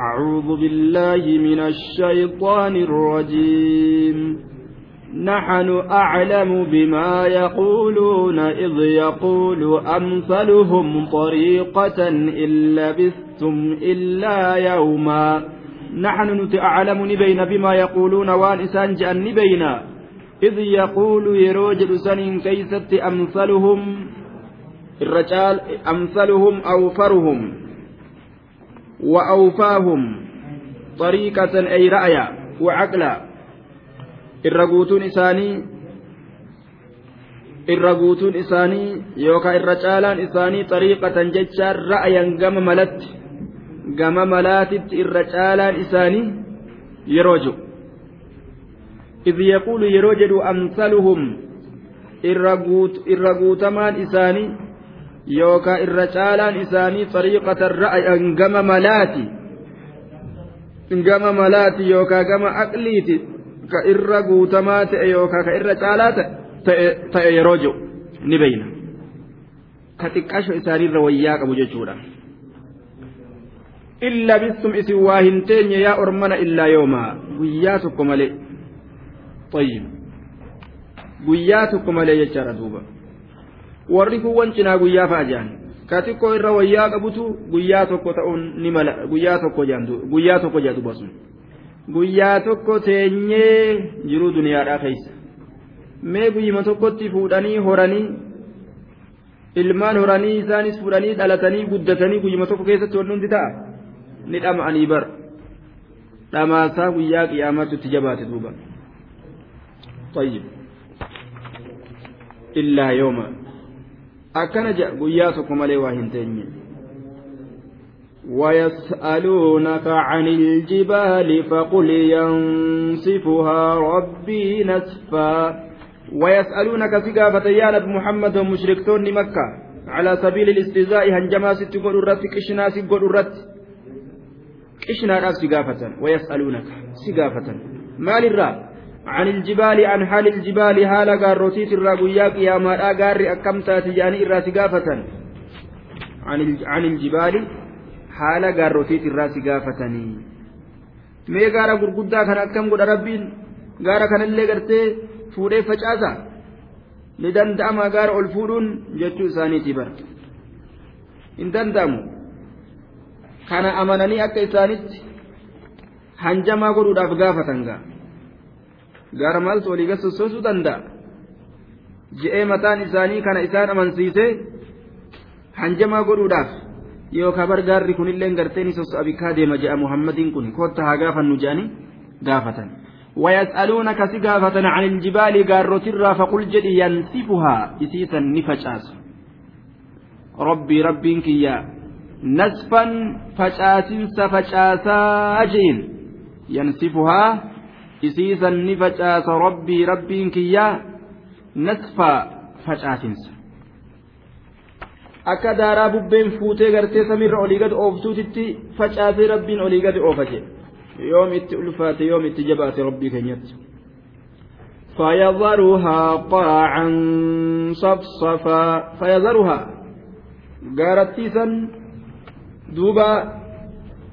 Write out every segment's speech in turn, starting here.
أعوذ بالله من الشيطان الرجيم. نحن أعلم بما يقولون إذ يقول أمثلهم طريقة إن لبثتم إلا يوما. نحن نتأعلم نبين بما يقولون وان إسان جأن نبين إذ يقول يروج سن كيست أمثلهم الرجال أمثلهم أوفرهم. وأوفاهم طريقة أي رأيا وعقلا irra guutuun isaanii irra guutuun isaanii yookaan irra caalaan isaanii xariiqatan jechaan ra'ayan gama malatti gama malaatitti irra caalaan isaanii yeroo jiru إذ يقول يروجد أمثلهم irra guutamaan isaanii gama malaati yookaan gama aqliiti ka irra guutamaa ta'e yookaan ka irra caalaa ta'e yeroo jiru ni beeyna ka xiqqaasho isaaniirra wayyaa qabu jechuudha. illa bistum isin waa hin teenye yaa ormana illaa yoomaa guyyaa tokko malee طيب malee jechaadha duuba warri kun wancinaa guyyaa fa'a jedhan ka xiqqoo irra wayyaa qabutu guyyaa tokko ta'uun ni mala guyyaa tokko guyyaa tokko jedhu basun guyyaa tokko teenyee jiruu duniyaadhaa keessa mee guyyuma tokkotti fuudhanii horanii ilmaan horanii isaanis fuudhanii dhalatanii guddatanii guyyuma tokko keessatti wanti hundi ta'a ni dhama'anii bar dhamaasaa guyyaa qiyaamaatti jabaate duuba طيب إلا يوما أكن guyyaa tokko malee waa hin teenye. ويسألونك عن الجبال فقل ينسفها ربي نسفا ويسألونك سقافة يا محمد ومشركتون مكة. على سبيل الاستهزاء هنجما ست قول الرت كشنا ست قول الرت كشنا سقافة ويسألونك سقافة مال الرا عن الجبال عن حال الجبال حال قاروتيت الراقياك يا ما قاري أكمتا تجاني الرا سقافة عن الجبال haala gaarrotiit irraa si gaafatanii mee gaara gurguddaa kana akkam godha rabbiin gaara kanallee gartee fuudhee facaasa ni danda'ama gaara ol fuudhuun jechuu isaaniiti bara hin danda'amu kana amananii akka isaanitti hanjamaa godhuudhaaf gaafatan gaa gaara maaltu olii gassosoosuu danda'a je'ee mataan isaanii kana isaan amansiisee hanjamaa godhuudhaaf yookaan bargaarri kunillee gartee ni soso'a bikkaa deema jedha muhammadiin kun kotta haa gaafannu jedhanii gaafatan. ويسألونك سقافة عن الجبال قارت الرا فقل جدي ينسفها إسيسا نفجاس ربي ربي كيا نسفا فجاس فجاسا أجين ينسفها إسيسا نفجاس ربي ربي كيا نسفا فجاسنس akka daaraa bubbeen fuutee gartee samiirra olii gad ooftuutitti facaasee rabbiin olii gad oofate yoom itti ulfaate yoom itti jabaate rabbii keenyatti. فيذرها قاعا صفصفا فيذرها قارتيسا دوبا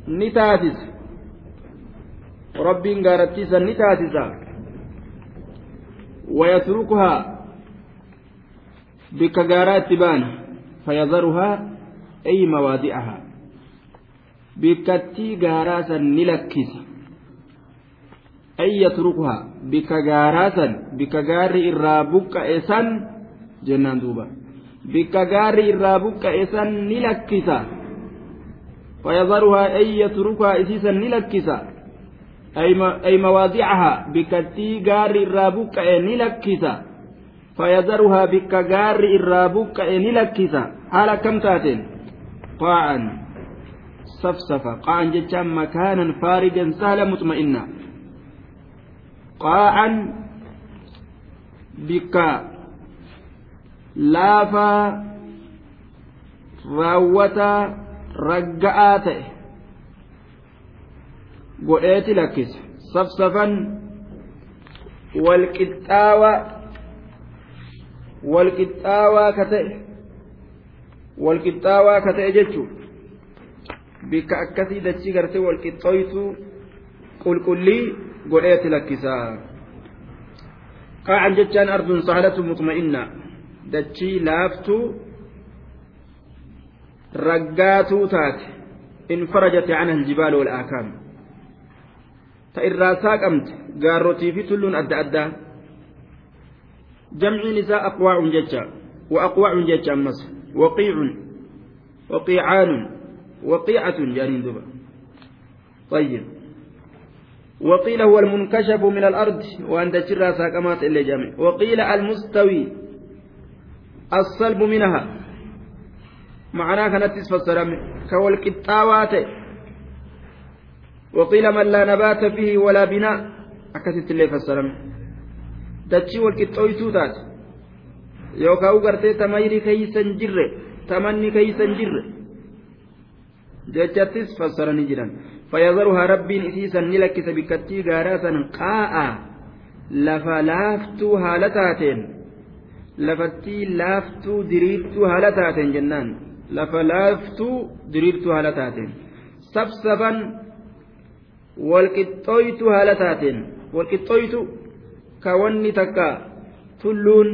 نتاتس رب قارتيسا نتاتسا ويتركها بك قارات بانه فيذرها أي موادئها. بكتي غاراسا نلكس أي يتركها؟ بك غاراسا بك غاري الرابك إسان جنان دوبا. بك غاري الرابك إسان نلكس فيذرها أي يتركها إسيسا نلكس أي مواضعها بكتي غاري الرابك نلكس فيذرها بك غار الرابك إن لكسا حال كم تاتين؟ قاعا. صفصفا قاعا جتشا مكانا فارجا سهلا مطمئنا قاعا بك لافا ragga'aa ta'e godheeti lakkise safsafan walqixxaawa walqixxaawaa ka ta'e walqixxaawaa ka ta'e jechuun bikka akkasii dachii gartee walqixxooytu qulqullii godheeti lakkisaa qaacan jechaan arduun saalatu mutma'inna dachii laaftuu raggaatuu taate in farajate canha aljibaalu walaakaam ta irraa saaqamte gaarrotii fi tulluun adda addaa jamciin isaa aqwaacun jecha wa aqwaacun jecha ammas waqiicun waqiicaanun waqiicatun jaaniin duba طيب وقيل هو المنكشف من الأرض وأن تشرى ساقمات إلا جامع وقيل المستوي الصلب منها معناه كانت تفسر كوالقطاوات وقيل من لا نبات فيه ولا بناء. أكثت اللي فسر دتشي والقطويتو تات يوكاو غرتي تميري كيسا جر. تمني كيسا جر. جتشتس فسرني جدا فيظهرها ربي إسيسا نلكس بكتي غاراسا قاء. لفلافتو هالتاتين لفتي لافتو دريرتو هالتاتين جنان لفلافتو دريرتو هالتاتين سبسبا والقطويتو هالتاتين والقطويتو كوني تكا تلون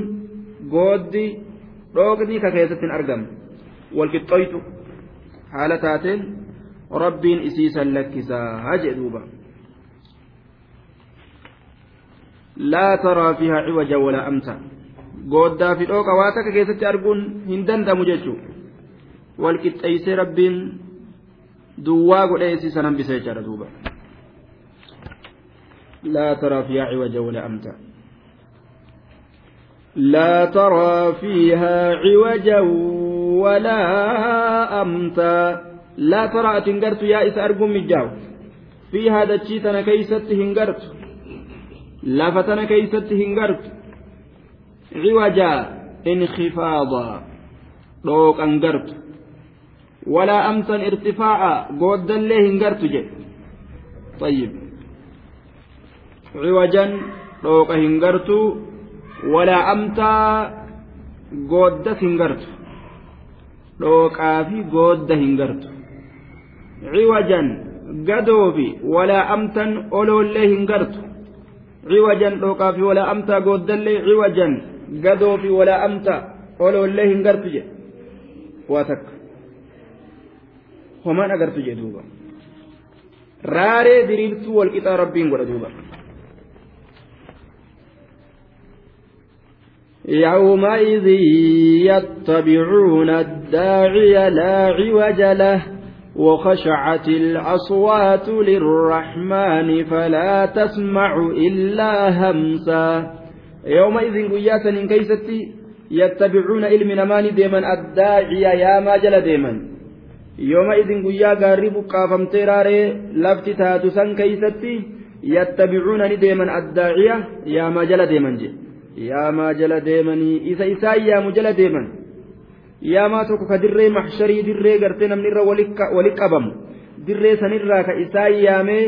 غودي روغني ككيستين أرقم والقطويتو هالتاتين rabbiin isiisan lakkisaa haa jee duuba laa taraa fiihaa ciwaja walaa amta gooddaa fi dhooqa waa takka keessatti arguun hin danda'amu jechuu wal qixxeeysee rabbiin duwwaa godhee isiisan hambisee jechaadha duuba لا ترى فيها عوجا ولا أمتا. لا ترى فيها عوجا ولا أمتا. لا ترى أتنقرت يا إسأرقم الجاو في هذا الشيء تنكيست هنقرت. لا فتنكيست هنقرت. عوجا انخفاضا. روك أنقرت. ولا أمتا ارتفاعا. قد الله انقرت جي. طيب. ciwajan dhooqa hin gartu walaa amtaa gooddas hin gartu. Dhooqaa fi goodda hin gartu. Ciwajan gadoofi walaa amtan oloollee hin gartu. Ciwajan dhooqaa fi walaa amtaa gooddallee ciwajan gadoofi walaa amtaa oloollee hin gartu jedhe waa takka. Homaan agartu jedhe duuba. Raaree diriirtuu walqixaa rabbiin godha duuba. يومئذ يتبعون الداعي لا عوج له وخشعت الأصوات للرحمن فلا تسمع إلا همسا. يومئذ قياسا إن كيستي يتبعون علم نمان ديما الداعي يا ما جل ديما يومئذ قيا قارب قافم تراري لفت تاتسا كيستي يتبعون ديما الداعية يا ما جل ديما جي. yaamaa jala deemanii isa isaan yaamu jala deeman. Yaamaa tokko ka dirree maxsharii dirree gartee namni irra walit qabamu. Dirree sanirraa ka isaan yaamee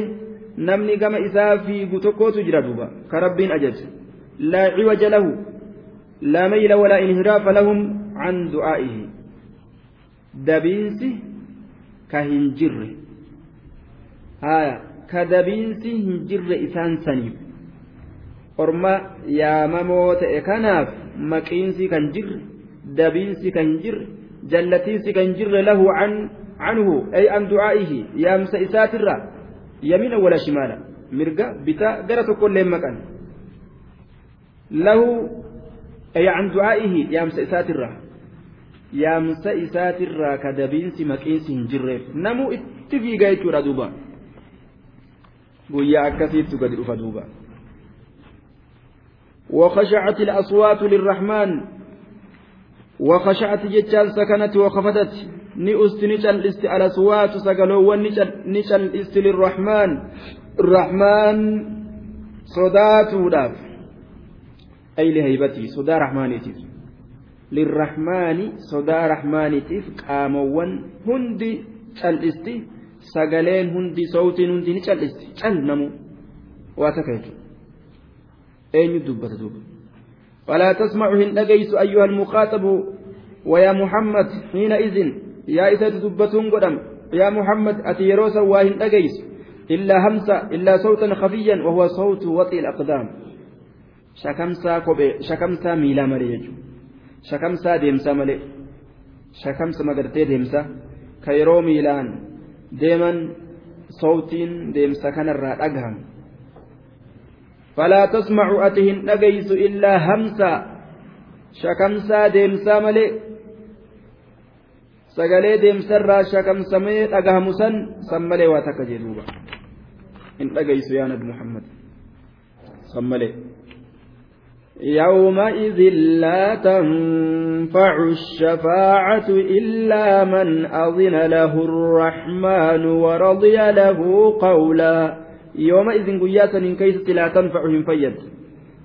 namni gama isaa fiigu tokkotu jira duuba. Ka rabbiin ajajse laa ciwaja lahu laa mayla walaa inhiraafa lahum can du'aa'ihi. Dabiinsi ka hin jirre. Haya ka hin jirre isaan saniif. Orma yaamamoo ta'e kanaaf maqiinsi kan jirre dabiinsi kan jirre jallatiinsi kan jirre lahu can عنه أي عن دعائه يا مسا إساترا يمين ولا شمالا مرقا بتا قرأت كل مكان له أي عن دعائه يا مسا إساترا يا مسا إساترا كدبين سمكين سنجرف نمو اتفي قايت دوبا قويا أكثيت قد دوبا وخشعت الأصوات للرحمن وخشعت جتان سكنت وخفتت. نئست نجل سقلوا نجل است للرحمن. الرحمن صدات وداف أي لهيبتي صدا رحمانيتي. للرحمن صدا رحمانيتي قاموا هندي cal'isti sagaleen dubbata duuba فلا تسمع هن أجيس أيها المخاطب ويا محمد حينئذ يا إذا تدبتون قدم yaa muhammad ati yeroo san waa hin dhageysu illaa hamsa illaa sawtan khafiyyan wahuwa sawtu waxii alaqdaam shakamsaa kophee shakamsaa miilaa malee jechuudha shakamsaa deemsaa malee shakamsa magartee deemsa ka yeroo miilaan deeman فلا تسمع أتهن أجيس إلا همسا شكمسا ديمسا shakamsamee dhagahamu san san malee waa takka jee duuba hin dhagaysu yaa nabi muhammad san malee يومئذ لا تنفع الشفاعة إلا من أذن له الرحمن ورضي له قولا يومئذ قياسا إن كيست لا تنفع من فيد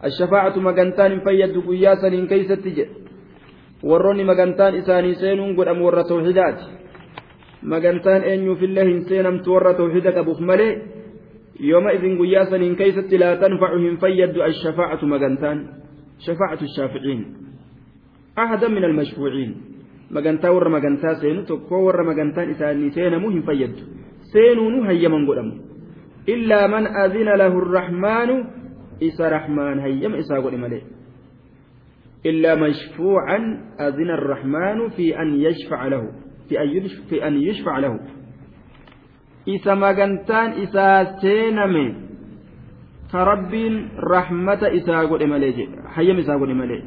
الشفاعة مقنتان فيد قياسا إن كيست تجد warroonni magantaan isaanii seenuun godhamu warra tawxidaati magantaan eenyuufillee hin seenamtu warra tawxida qabuuf malee yooma idin guyyaa saniin keeysatti laa tanfacu hin fayyaddu ashafaacatu magantaan shafaacatu shaaficiin ahadan min almashfuuciin magantaa warra magantaa seenu tokkoo warra magantaan isaanii seenamu hin fayyaddu seenuunu hayyaman godhamu illaa man adina lahu arrahmaanu isa rahmaan hayyama isaa godhe malee إلا مشفوعا أذن الرحمن في أن يشفع له في أن يشفع, في أن يشفع له. إذا ما كنتان إذا سينمي. كرب رحمة إذا قد مليج حيم إذا قد مليج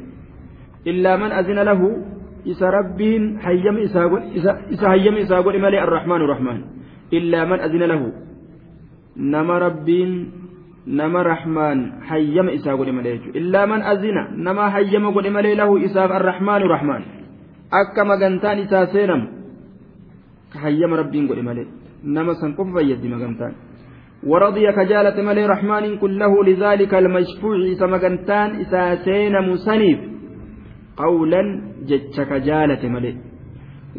إلا من أذن له إذا رب حيم إذا قد إذا حيم إذا قد مليج الرحمن الرحمن. إلا من أذن له نما رب nama rahmaan hayyama isaa godhe malee jechuudha illaa man azina nama hayyama godhe malee lahu isaaf arrahmaanu rahmaan akka magantaan isaa seenamu ka hayyama rabbiin godhe malee nama san qofa fayyaddi magantaan ورضي كجالة ملي رحمن كله لذلك المشفوع سمغنتان إسا سينم سنيف قولا جج كجالة ملي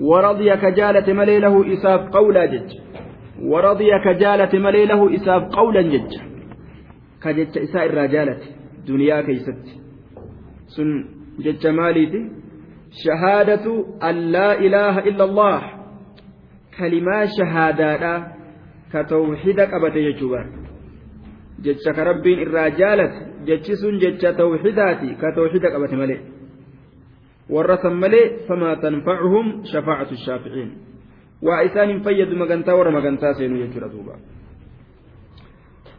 ورضي كجالة ملي له إساف قولا جج ورضي كجالة ملي له إساف قولا جج ka jecha isaa irraa jaalate duniyaa keeysatti sun jecha maaliiti shahaadatu an laa ilaaha illa allah kalimaa shahaadaadha ka tawxida qabate jechuu bara jecha ka rabbiin irraa jaalate jechi sun jecha tawxidaati ka tawxida qabate waa isaan hin fayyadu magantaa warra magantaa seenuu jechuudha duuba.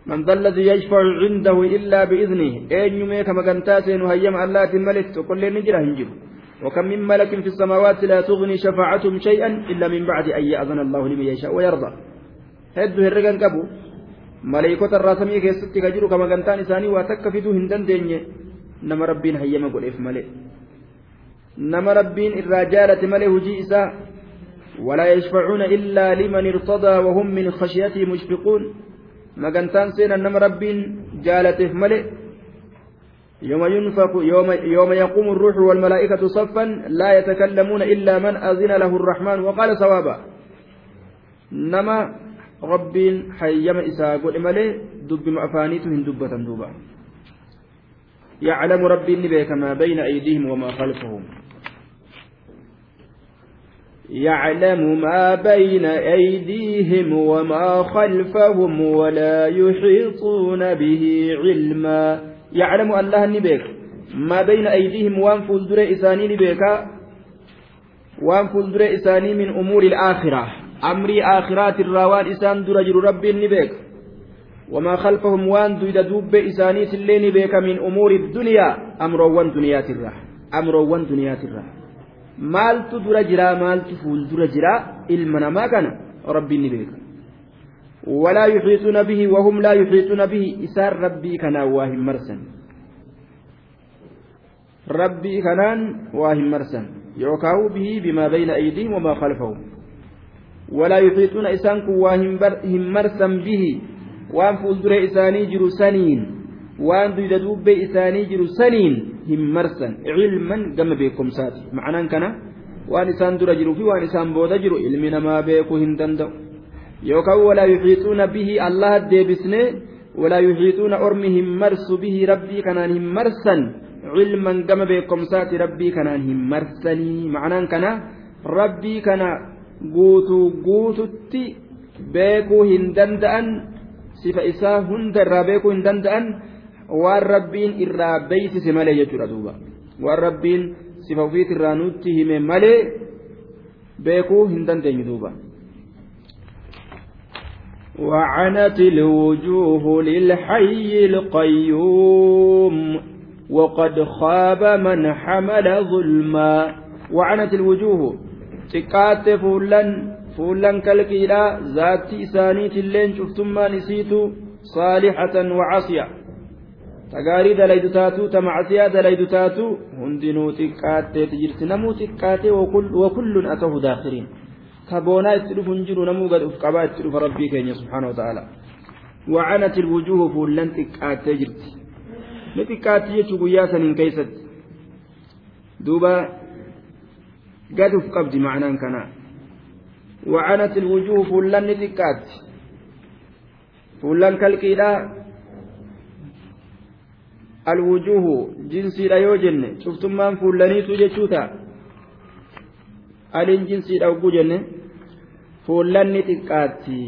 من ذا الذي يشفع عنده إلا بإذنه أين يميك مكانتاسين وهيم الله ملك وكل نجرة هنجر وكم من ملك في السماوات لا تغني شفاعتهم شيئا إلا من بعد أن يأذن الله لمن يشاء ويرضى هدو هرقان قبو ملائكة الراسمية كيستي كجرو كما كانتان إساني واتكفدو هندن ديني نما ربين هيما قل إف ملئ نما ربين الرجالة ملئ هجي إساء ولا يشفعون إلا لمن ارتضى وهم من خشيته مشفقون. magantaan seenan nama rabbiin jaalateef malee يوم ينفق يوم يوم يقوم الروح والملائكة صفا لا يتكلمون إلا من أذن له الرحمن. وقال صوابا نما رب حيم إساق إمالي دب أفانيتهم دبة دوبا يعلم ربي بك ما بين أيديهم وما خلفهم. يعلم ما بين أيديهم وما خلفهم ولا يحيطون به علما. يعلم الله نبيك. ما بين أيديهم وان فلدر إساني نبيك. وان فلدر إساني من أمور الآخرة. أمري آخرات الروان إسان درجر رب نبيك. وما خلفهم وأن دويد دوب إساني سلين نبيك من أمور الدنيا. أمر وان دنيات الرح أمر وان دنيات الرح maaltu dura jira maaltu fuuldura jira ilma namaa kana rabbiin ni beeka walaa yuxiixuuna bihi wahum laa yuxiixuuna bihi isaan rabbii kanaan waa hin marsan rabbii kanaan waa hin marsan yookaahu bihi bimaa bayna aydiihim wamaa khalfahum walaa yuxiixuuna isaan kun waa hin marsan bihi waan fuuldura isaanii jiru saniin waan duyda duubbee isaanii jiru saniin hin marsan cilman gama beekumsaati ma'anaan kana waan isaan dura jiruu fi waan isaan booda jiru ilmi namaa beekuu hin danda'u yookaan walaa yuxiixuuna bihi allah deebisnee walaa yuxiixuuna ormi hin marsu bihi rabbii kanaan hin marsan cilman gama beekumsaati rabbii kanaan hin marsanii ma'anaan kana rabbii kana guutuu guututti beekuu hin danda'an sifa isaa hunda irraa beekuu hin danda'an waan rabbiin irraa beeysise malee jechuudha duuba waan rabbiin sifa ofiit irraa nutti hime malee beekuu hin dandeenyu duuba. وعنت الوجوه للحي القيوم وقد خاب من حمل ظلما وعنت الوجوه تقات فولن فولن كالكيلا ذات إسانيت اللين شفتما نسيت صالحة وعصية tagaarii dalaydu taatu ta macsiyaa dalaydu taatu hundinuu xiqqaatteeti jirti. Namuu xiqqaatee wakullun atahu daakiriin ta boonaa itti dhufu hin jiru namuu gad uf qabaa itti dhufa rabbii keenya subxaana wataaalaa wacanat ilwujuuhu fuullan xiqqaattee jirti. Ni xiqqaatti jechuu guyyaa saniin keeysatti duuba gad uf qabdi macnaan kanaa wacanat ilwujuuhu fuullan ni xiqqaatti. Fuullan kalqiidhaa. alwujuuhu jinsiidha yoo jenne cuftummaan fuullaniitu jechuu ta'a. Aliin jinsiidha hogguu jenne fuullanni xiqqaatti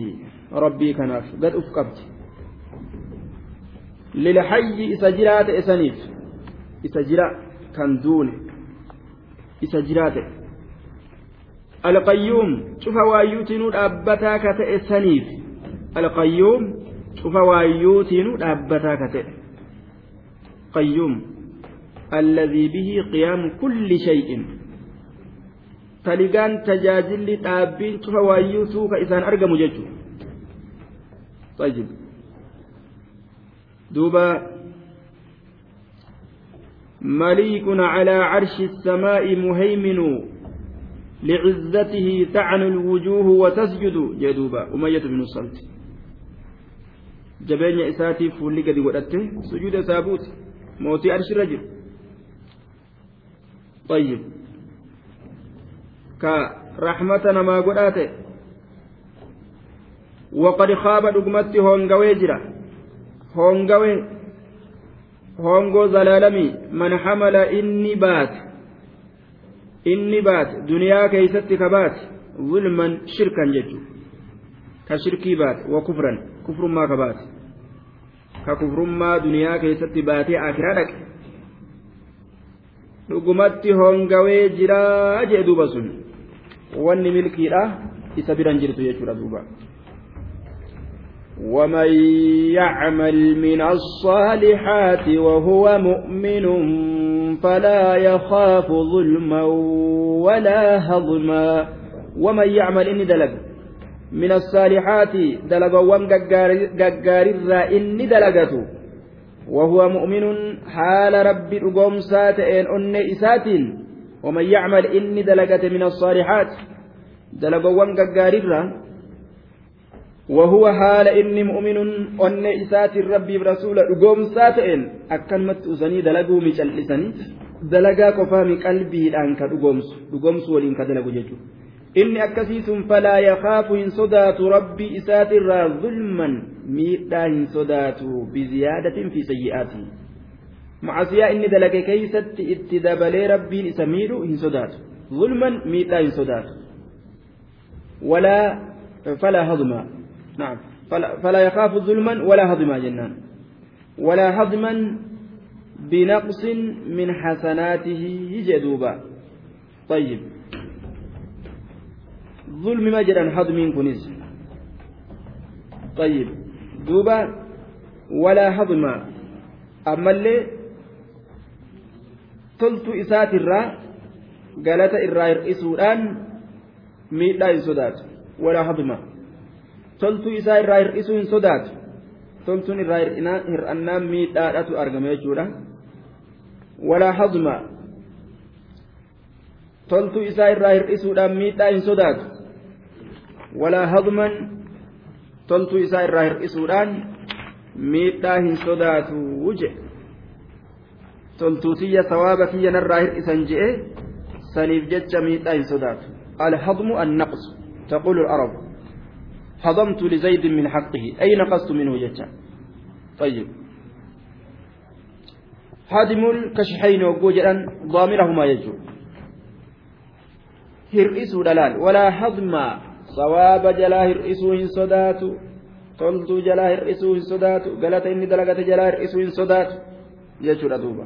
rabbii kanaaf gad uf qabdi. Lilhayyi isa jiraa ta'e saniif isa jira kan duune isa jiraa ta'e alqayyuum cufa waayyuutinuu dhaabbataa ka ta'e dhaabbataa ka ta'e. Qayyuum الذي به قيام كل شيء. Dhaabbiin cufa waayyuu suuka isaan argamu jechuudha. طيب دوبا مليك على عرش السماء مهيمن لعزته تعنو الوجوه وتسجد جدوبا أمية بن الصلت جبين إساتي فولي قد ودته سجود سابوت موتي عرش الرجل طيب namaa godhaate waqad kaaba dhugumatti hoongawee jira hoongawee hoongoo zalaalamii man hamala inni baate inni baate duniyaa keeysatti ka baate zulman shirkan jechu ka shirkii baate wa kufran kufrummaa ka kufrummaa duniyaa keeysatti baatee akiraa dhaqe dhugumatti hoongawee jiraa jee duuba sun wanni milkiidha isa biran jirtu jechuudha duuba ومن يعمل من الصالحات وهو مؤمن فلا يخاف ظلما ولا هضما ومن يعمل إني دلق من الصالحات وان ققار إني دلقته. وهو مؤمن حال ربي أقوم ساتئين أن إساتين ومن يعمل إني دلقة من الصالحات. دلقوان ققاررة وهو حال إني مؤمن أن إسات الرب برسول أقوم ساتئن أكلمت أسني دلقوا مجلسني دلقا قفام قلبي الآن كأقومس أقومس ولين كدلقوا ججو inni akkasiisun falaa yakaafu hin sodaatu rabbi isaatirraa zulman miidhaa hin sodaatu biziyaadatin fi sayyi'aatii macasiyaa inni dalage keeysatti itti dabalee rabbiin isa miidhu hin sodaatu zulman miidhaa hin sodaatu walaa falaa hadma naam falaa yakaafu zulman walaa hadmaa jennaan walaa hadman بنقص من حسناته جدوبا طيب ظلم ما جرى هضم كنز طيب دوبا ولا هضم أما اللي تلت إسات الراء قالت الراء إسودان ميت لا يسودات. ولا هضم تلت إسات الراء إسودان سودات تلت الراء إرأنا ميت لا أتو أرغمي ولا هضم تلت إسات الراء إسودان ميت لا يسودات toltuu isaa irraa hir'isuudhaan miidhaa hin sodaatu jedhe toltuutiyya sawaaba kiyya narraa hir'isan je'e saniif jecha miidhaa hin sodaatu alhadmu annaqsu taqulu العرب هضمت لزيد من حقه أي نقصت منه جتا طيب هادم الكشحين وجوجا ضامرهما يجو hir'isuu dhalaal walaa hadmaa sawaaba jalaa hir'isuu hin sodaatu toltuu jalaa hir'isuu hin sodaatu galata inni dalagate jalaa hir'isuu hin sodaatu jechuudha duuba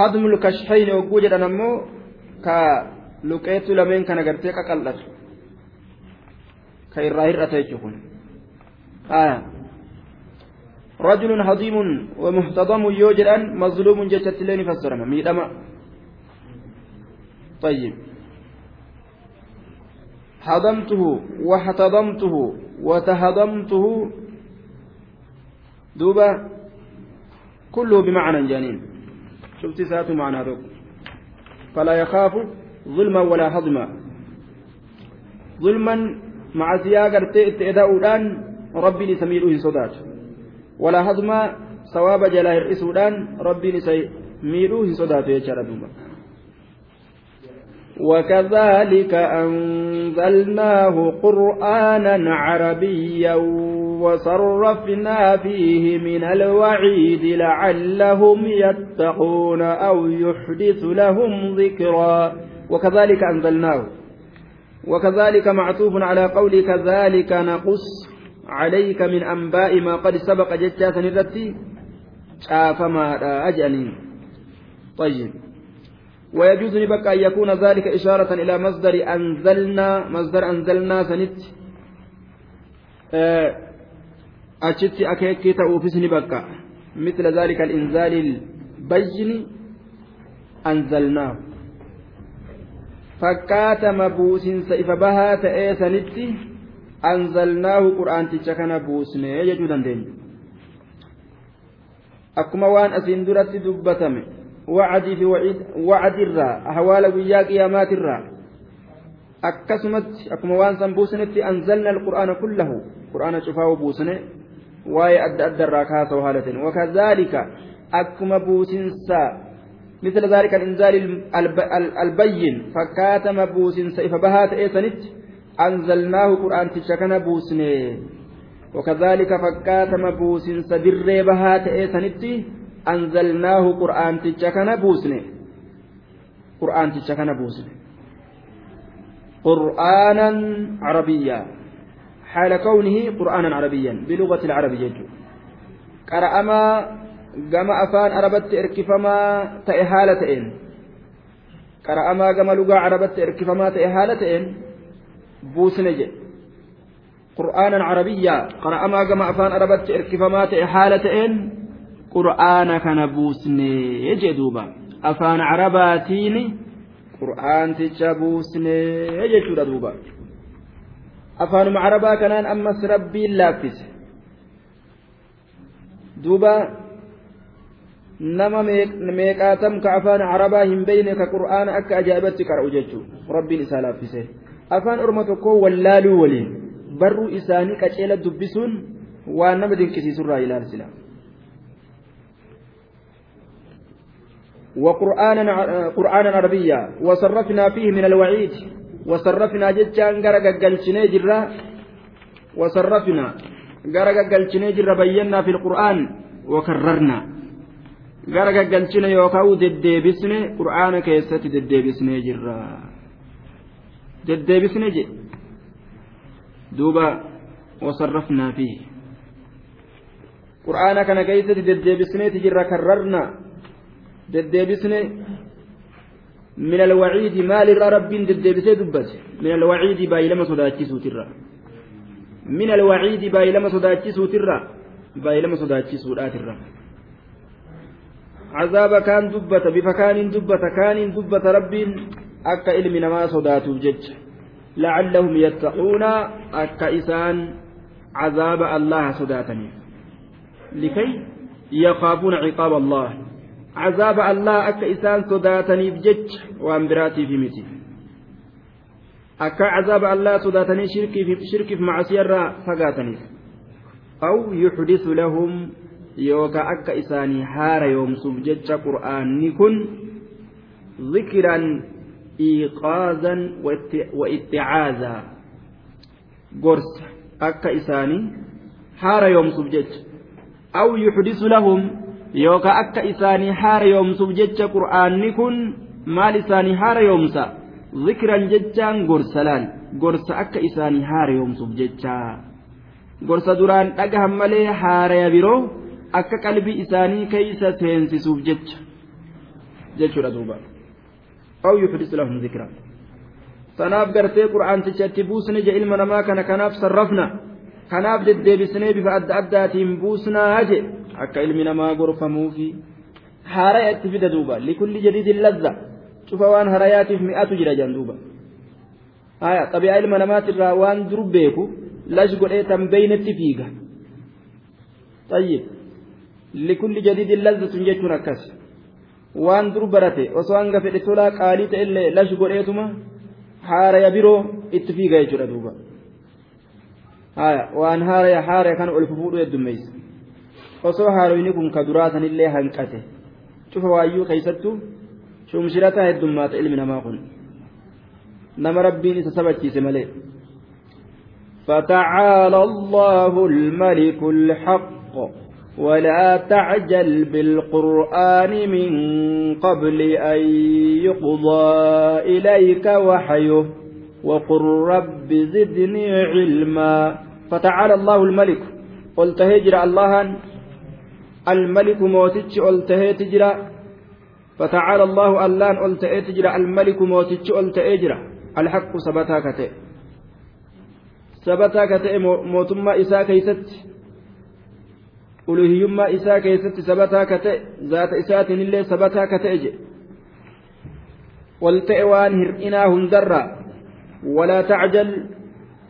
hadmul kashfayni hogguu jedhan ammoo ka luqeetu lameen kana gartee qaqal'atu ka irraa hir'ata jechuun kun رجل هضيم ومهتضم يوجد مظلوم جشت لين فسرنا ميدما طيب هضمته واحتضمته وتهضمته. دوبا كله بمعنى جانين. شفت ساعة معنى ذوق فلا يخاف ظلما ولا هضما. ظلما مع سياقة إتئداؤدان ربي لسميره صدات ولا هضما ثواب جلاه الرسولان ربي لسميره صدات يا وكذلك أنزلناه قرآنا عربيا وصرفنا فيه من الوعيد لعلهم يتقون أو يحدث لهم ذكرا وكذلك أنزلناه وكذلك معطوف على قول كذلك نقص عليك من أنباء ما قد سبق جتاتا الرتي شافما أجل. طيب. ويجوز لبك أن يكون ذلك إشارة إلى مصدر أنزلنا مصدر أنزلنا سنت أشت أكيك تأوفسني بك مثل ذلك الإنزال البين أنزلناه fakkaatama buusinsa ifa bahaa ta'ee sanitti anzalnaahu qur'aanticha kana buusnee jechuu dandeenya akkuma waan asiin duratti dubbatame wacdii fi wacdirraa ahwaala guyyaa qiyaamaatirraa akkasumatti akkuma waan san buusnetti anzalna alqur'aana kullahu qur'aana cufaawu buusne waa'ee adda addarraa kaasa'u haalatin wakadaalika akkuma buusinsa مثل ذلك الإنزال البين فكاتم بوسن سيف بهات إيسانت أنزلناه قرآن تشكنا بوسني وكذلك فكاتم بوسن سدر بهات إيسانت أنزلناه قرآن تشكنا بوسني قرآن تشكنا بوسني قرآنا عربيا حال كونه قرآنا عربيا بلغة العربية قرأ ما gama afaan arabatti erkifamaa ta'e haala ta'een qara'amaa gama lugaa arabatti erkifamaa ta'e haala ta'een buusne jedhe qur'aanan carabiyyaa qur'aana kana buusne jee duuba. Afaan carabaatiin qur'aanticha buusne jechuudha duuba. Afaanuma carabaa kanaan ammas rabbiin laaffise. Duuba nama meeqaatam ka afaan arabaa hin beeyne ka qur'aana akka ajaa'ibatti qara'u jechuun rabbiin isaa laaffise. Afaan orma tokkoo wallaaluu waliin barruu isaanii qaceela dubbisuun waan nama dinqisiisurraa ilaalsina. وقرآنا قرآنا عربيا وصرفنا فيه من الوعيد وصرفنا جتان غرق قلشني جرا وصرفنا غرق قلشني جرا بينا في القرآن وكررنا gara gaggalchine yookaan deddeebisne qur'aana keessatti deddeebisnee jirra deddeebisne je duuba wasarrafnaa fi qur'aana kana keessatti deddeebisneeti jirra karrarna deddeebisne من الوعيد مال رب ددبسه دبت من الوعيد باي لما صداچسو ترى من الوعيد باي لما صداچسو ترى باي لما صداچسو ترى عذاب كان دبت بفكان دبت كان دبت رب أكا إلم نما صداتو جج لعلهم يتقون أكا إسان عذاب الله صداتني لكي يخافون عقاب الله عذاب الله أكا إسان صداتني بجج وأنبراتي في متي أكا عذاب الله صداتني شركي في شركي في معصية فقاتني أو يحدث لهم yookaan akka isaanii haara yoomsuuf jecha qur'aanni kun zikiran iiqaazan wa itticaazaa gorsa akka isaanii haara yoomsuuf jecha aw yuxdisu lahum yookaan akka isaanii haara yoomsuuf jecha qur'aanni kun maal isaanii haara yoomsa? Zikran jechaan gorsa laal gorsa akka isaanii haara yoomsuuf jechaa gorsa duraan dhagahan malee haaraya biroo akka qalbii isaanii keeysa seensisuuf jecha. Jechuudha duuba. Aw yuxdis lahum zikra. Tanaaf gartee qur'aanticha itti buusne je ilma namaa kana kanaaf sarrafna. Kanaaf deddeebisnee bifa adda addaatiin buusnaa je akka ilmi namaa gorfamuu gorfamuufi haaraya itti fida duuba. Likulli jadiidin lazza. Cufa waan harayaatiif mi'atu jira jan duuba. Haya qabiyaa ilma namaatirraa waan dur beeku lash godhee tan beynetti fiiga. Tayyib. Likulli jadiidin lazzatun jechuun akkas. Waan dur barate osoo hanga fedhe tolaa qaalii ta'ellee lash godheetuma haaraya biroo itti fiiga jechuudha duuba. Haya waan haaraya haaraya kan ol fufuudhu heddummeessa. Osoo haaroyni kun ka duraasanillee hanqate cufa waayyuu keeysattu shumshirataa heddummaata ilmi namaa kun nama rabbiin isa sabachiise malee فتعالى الله الملك الحق ولا تعجل بالقرآن من قبل أن يقضى إليك وحيه وقل رب زدني علما فتعالى الله الملك قلت هجر الله الملك موتج قلت هجر فتعالى الله اللان قلت هجر الملك موتج قلت هجر الحق سبتاك سبتاك موتما إساك يست isaatiin illee sabataa ka ta'e jedhe wal ta'e waan hir'inaa hundarraa walaa tacjal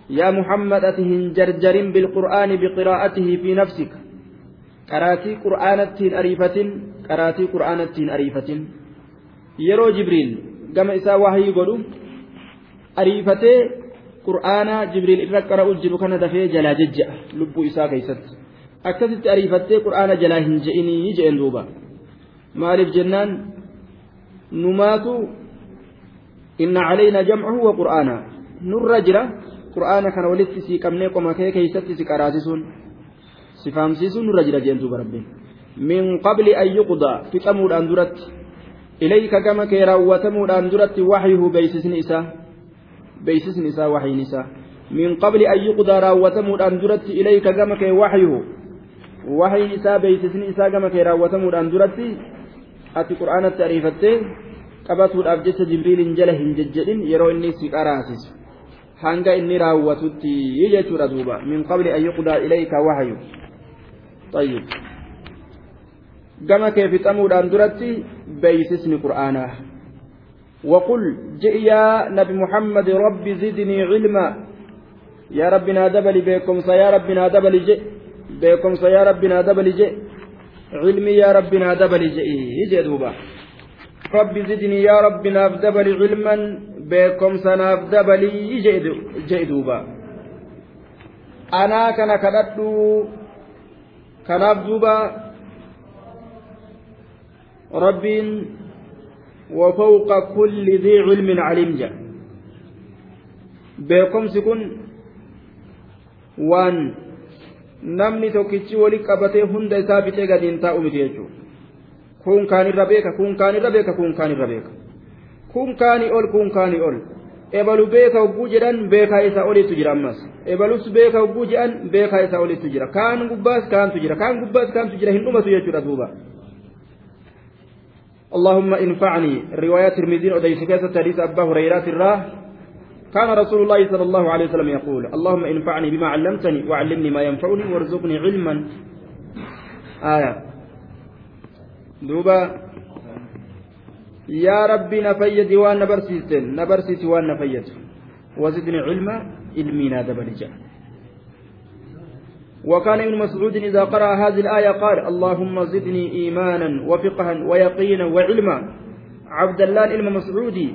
yaa muhammad ati hin jarjarin bilqur'aani biqiraa'atihi fi nafsika qaraatii qur'aanatti hin ariifatin qaraatii qur'aanatti hin ariifatin. Yeroo jibriil gama isaa wahii godhu ariifatee qur'aanaa jibriil irra qara'u jiru kana dafee jalaa jejja'a lubbuu isaa keessatti. Akkasitti ariifattee qur'aana jalaa hin je'inii je'en duuba. Maaliif jennaan? Numaatu inna calaynaa jamcahu wa qur'aana. Nurra jira qur'aana kana walitti sii qabnee qoma kee keeysatti si qaraasisuun si fahamsiisuun nurra jira jeen duuba rabbiin min qabli an yuqdaa fixamuudhaan duratti ilayka gama kee raawwatamuudhaan duratti waxyuhu beeysisni isaa beeysisni isaa waxyin isaa min qabli an yuqdaa raawwatamuudhaan duratti ilayka gama kee waxyuhu wahayin isaa beeksisni isaa gama kee raawwatamuudhaan duratti ati qur'aanatti ariifattee qabatuudhaaf jecha jibriiliin jala hin jejjedhin yeroo inni si qaraasisu hanga inni raawwatutti jechuudha duuba min qabli an yuqdaa ilayka wahyu طيب gama kee fixamuudhaan duratti beeksisni qur'aanaa وقل جئ يا نبي محمد رب زدني علما يا ربنا دبل بكم يا ربنا دبل جئ beekumsa yaa rabbi naa dabali je cilmii yaa rabbi naa dabali je'ii jee duuba rabbi zidnii yaa rabbi naaf dabali cilman beekumsa naaf dabalii jee duuba anaa kana kadhadhu kanaaf duuba rabbiin وفوق كل ذي علم عليم جاء بكم سكن وان namni tokkichi wali qabatee hunda isaa bitee gadiin taa'u miti jechuudha kun kaanirra beeka kun kaanirra beeka kun kaanirra beeka kun kaanii ol kun kaanii ol ebalu beeka hogguu jedhan beekaa isaa oliitu jira ammas ebalus beeka hogguu jedhan beekaa isaa oliitu jira kaan gubbaas kaantu jira kaan gubbaas kaantu jira hin dhumatu jechuudha duuba. اللهم انفعني روايات ترمذي وديس كاسة حديث أبا هريرة الراه كان رسول الله صلى الله عليه وسلم يقول اللهم انفعني بما علمتني وعلمني ما ينفعني وارزقني علما آية دوبا يا ربي نفيد وان نبرسيت نبرسيت وان نفيد وزدني علما علمي نادب رجال. وكان ابن مسعود إذا قرأ هذه الآية قال اللهم زدني إيمانا وفقها ويقينا وعلما. عبد الله علم مسعودي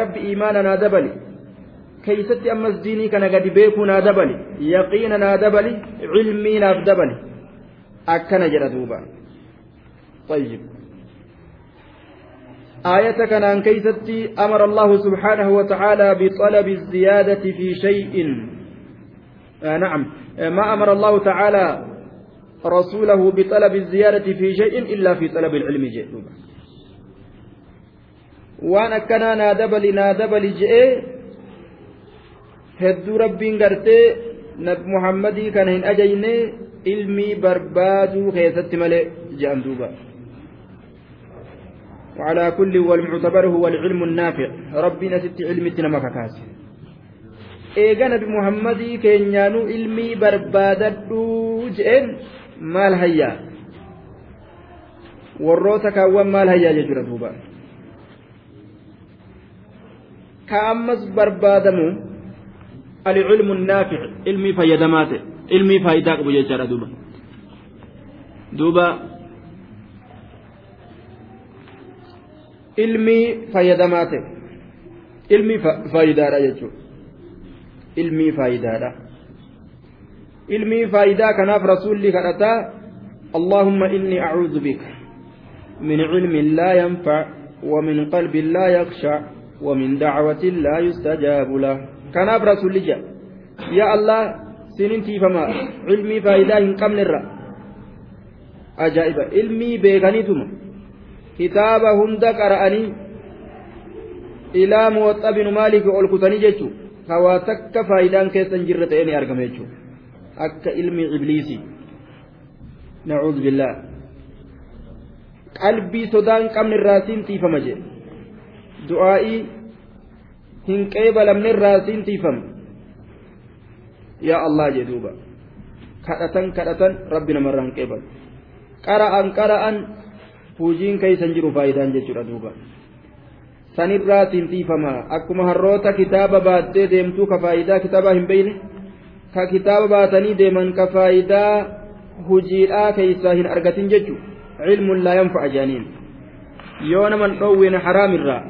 rabbi imaana naa dabali keeysatti ammas diinii kana gadi beekuu naa dabali yaqiina naa dabali cilmii naaf dabali akkana jedha duuba طيب. آية كان كيستي أمر الله سبحانه وتعالى بطلب الزيادة في شيء آه نعم ما أمر الله تعالى رسوله بطلب الزيادة في شيء إلا في طلب العلم جئ akkanaa naa dabali naa dabali je'ee hedduu rabbiin gartee muhammadii kana hin ajajne ilmii barbaaduu keessatti malee je'an duuba وعلى كل والمعتبر هو العلم النافع ربنا ست علم تنمك كاسي eega nabi muhammadii keenyaanuu ilmii barbaadadhuu je'een maal hayyaa warroota kaawwan maal hayyaa jechuudha duuba ka ammas barbaadamu العلم النافع علمي فيدمات علمي فايدة قبو جيشارة دوبا دوبا علمي فيدمات علمي فايدة جيشو علمي فايدة علمي فايدة كناف رسولي كرتا اللهم إني أعوذ بك من علم لا ينفع ومن قلب لا يخشع ومن دعوة لا يستجاب له kanaaf rasuulli jedha yaa allah sinin tiifamaa ilmii faayidaa hin qabnerra ajaa'iba ilmii beekaniituma. Kitaaba hunda qara'anii ilaa muwaxxa binu maaliif ol kutanii jechuu hawaa takka faayidaan keessa hin jirre ta'ee ni argama jechuu akka ilmi ibliisii nacuudhu billaa qalbii sodaa hin qabne irraa siin tiifama jedhe du'aa'ii hin qeebalamne irraa siin tiifama yaa allah jee duuba. Kadhatan kadhatan rabbi namarraa hin qeebalu. Qara'an qara'an hujiin keeysan jiru faayidaan jechuudha duuba sanirraa siin tiifama akkuma harroota kitaaba baattee deemtuu ka faayidaa kitaabaa hin beeyne ka kitaaba baatanii deeman ka faayidaa hujiidhaa keeysaa hin argatin jechu cilmun laa yanfa'a jaaniin yoo naman dhoowwine haraamirraa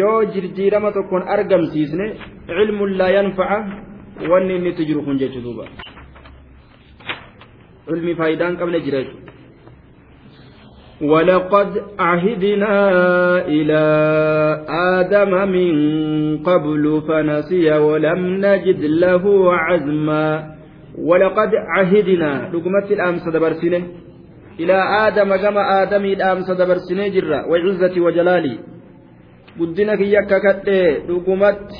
yoo jirjiirama tokkoon argamsiisne cilmun laa yanfa'a wanni inni itti jiru kun jechu duuba cilmi faayidaan qabne jira jechuudha ولقد عهدنا إلى آدم من قبل فنسي ولم نجد له عزما. ولقد عهدنا. لقمت الآن صدبر سنة إلى آدم كما آدم الآن صدبر سنة جرة وعزة وجلالي. قدنا في يككت لقمت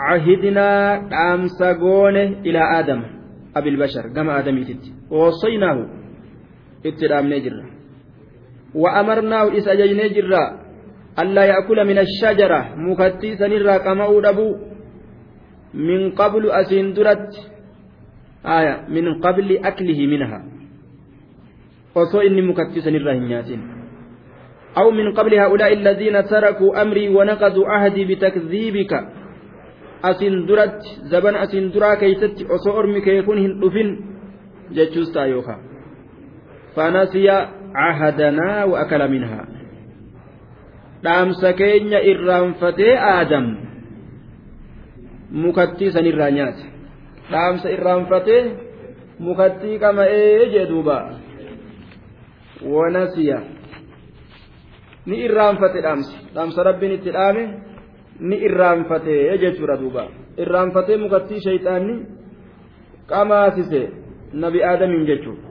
عهدنا الآن صدبر إلى آدم. أبي البشر. كما آدم يتت. ووصيناه. اتلام نجره وأمرناه إس أججني جرا. ألا يأكل من الشجرة. مكتي سنرا كما أودبو. من قبل أسندرت آية. من قبل أكله منها. وصو إني مكتي سنرا هنياتين. أو من قبل هؤلاء الذين تركوا أمري ونقضوا عهدي بتكذيبك. أسندرت زبن أسندرا كيست أصو أرمي كيكون هندفن جتشوستا يوكا ahadanaa wa akala minhaa dhaamsa keenya irraanfatee aadam. Mukattii sanirraa nyaate. Dhaamsa irraanfatee mukattii qama'ee jee duuba. Wanasiya ni irraanfate dhaamsa dhaamsa rabbiin itti dhaame ni irraanfate jechuudha duuba. Irraanfatee mukattii shayxaanni qamaasise nabi aadamiin jechuudha.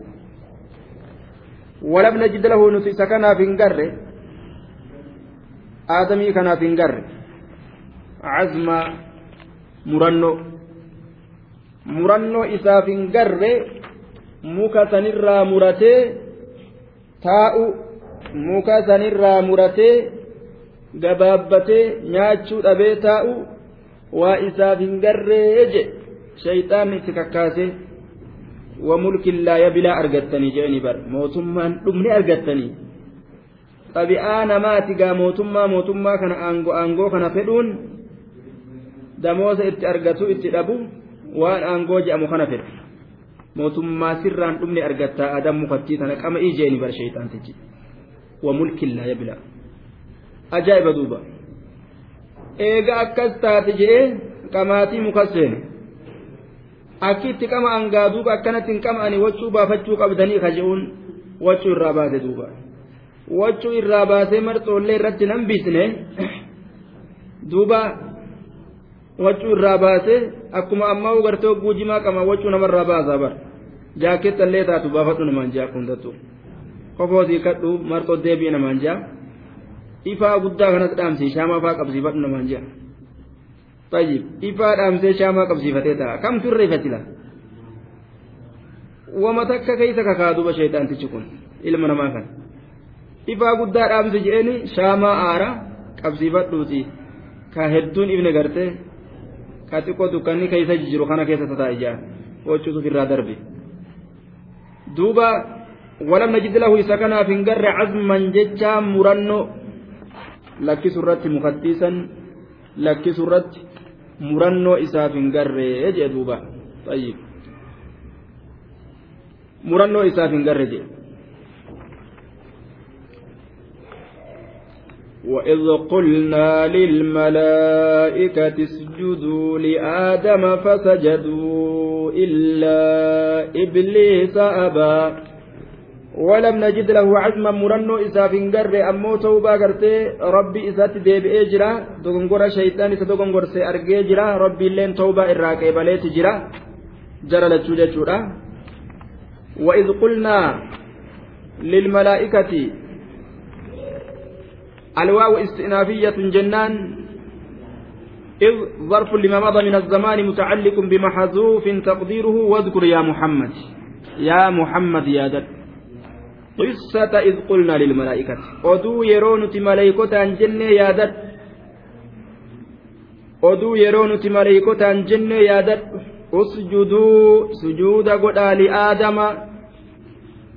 ولم نجد له نسيس كان في انقر آدمي كان في انقر عزم مرنو مرنو إسا في انقر muka sanirraa muratee taa'u muka sanirraa muratee gabaabbatee nyaachuu dhabee taa'u waa isaaf hin garree je shayxaan itti kakkaasee وملك لا يبلا أرجتني جاني بر موتما دمني أرجتني طبيعة نماتي قا موتما موتما كان أنغو أنغو كان فدون دموز إت أرجتو إت أبو وان أنغو جاء مخنا فد موتما سران دمني أرجتا أدم مفتي أنا كما إيجاني بر شيطان تجي وملك لا يبلا أجائب دوبا إيجا أكستات جئ كماتي مكسين akkitti qama angaa duuba akkanatti hin qama'ani wachuu baafachuu qabdanii kaje'uun wachuu irraa baase duuba wachuu irraa baasee marxoollee irratti nan bisne duuba wachuu irraa baasee akkuma ammaa gartee hogguu jimaa qama wachuu namarraa baasaa bar jaakettallee taatu baafadhu namaan jaa kundattu kofoosii kadhu marxoo deebi'e namaan jaa ifaa guddaa kanas dhaamsee shaamaa faa qabsiifadhu namaan jedha طيب ifaa dhaamsee shaamaa qabsiifatee ta'a kamtu irreeffatila wama takka keeysa kakaa duba sheexaantichi kun ilma namaa kan ifaa guddaa dhaamse jedheeni shaamaa aara qabsiifadhuuti ka hedduun ibne gartee ka xiqqoo dukkanni keeysa jiru kana keessa tataa ijaa wachuutu irraa darbe duuba ولم نجد له إذا كان في انقر عزما ججا مرنو لكي سرت مفتيسا لكي سرت مرنو إذا في انقر يجي دوبا طيب مرنو إذا في انقر يجي وإذ قلنا للملائكة اسجدوا لآدم فسجدوا إلا إبليس أبى ولم نجد له عزما مرنو إذا انقر أمو توبا قرتي ربي إذا تديبئي جرا دغنغور شيطان إذا دغنغور سي جرا ربي اللين توبا إراكي بليت جرا جرى لتشوجة جرا وإذ قلنا للملائكة الواو استئنافية جنان إذ ظرف لما مضى من الزمان متعلق بمحذوف تقديره واذكر يا محمد يا محمد يا دد قلنا للملائكة أدو يرونت ملائكة جنة يا دد أدو يرونت ملائكة جنة يا دد اسجدوا سجود قد لآدم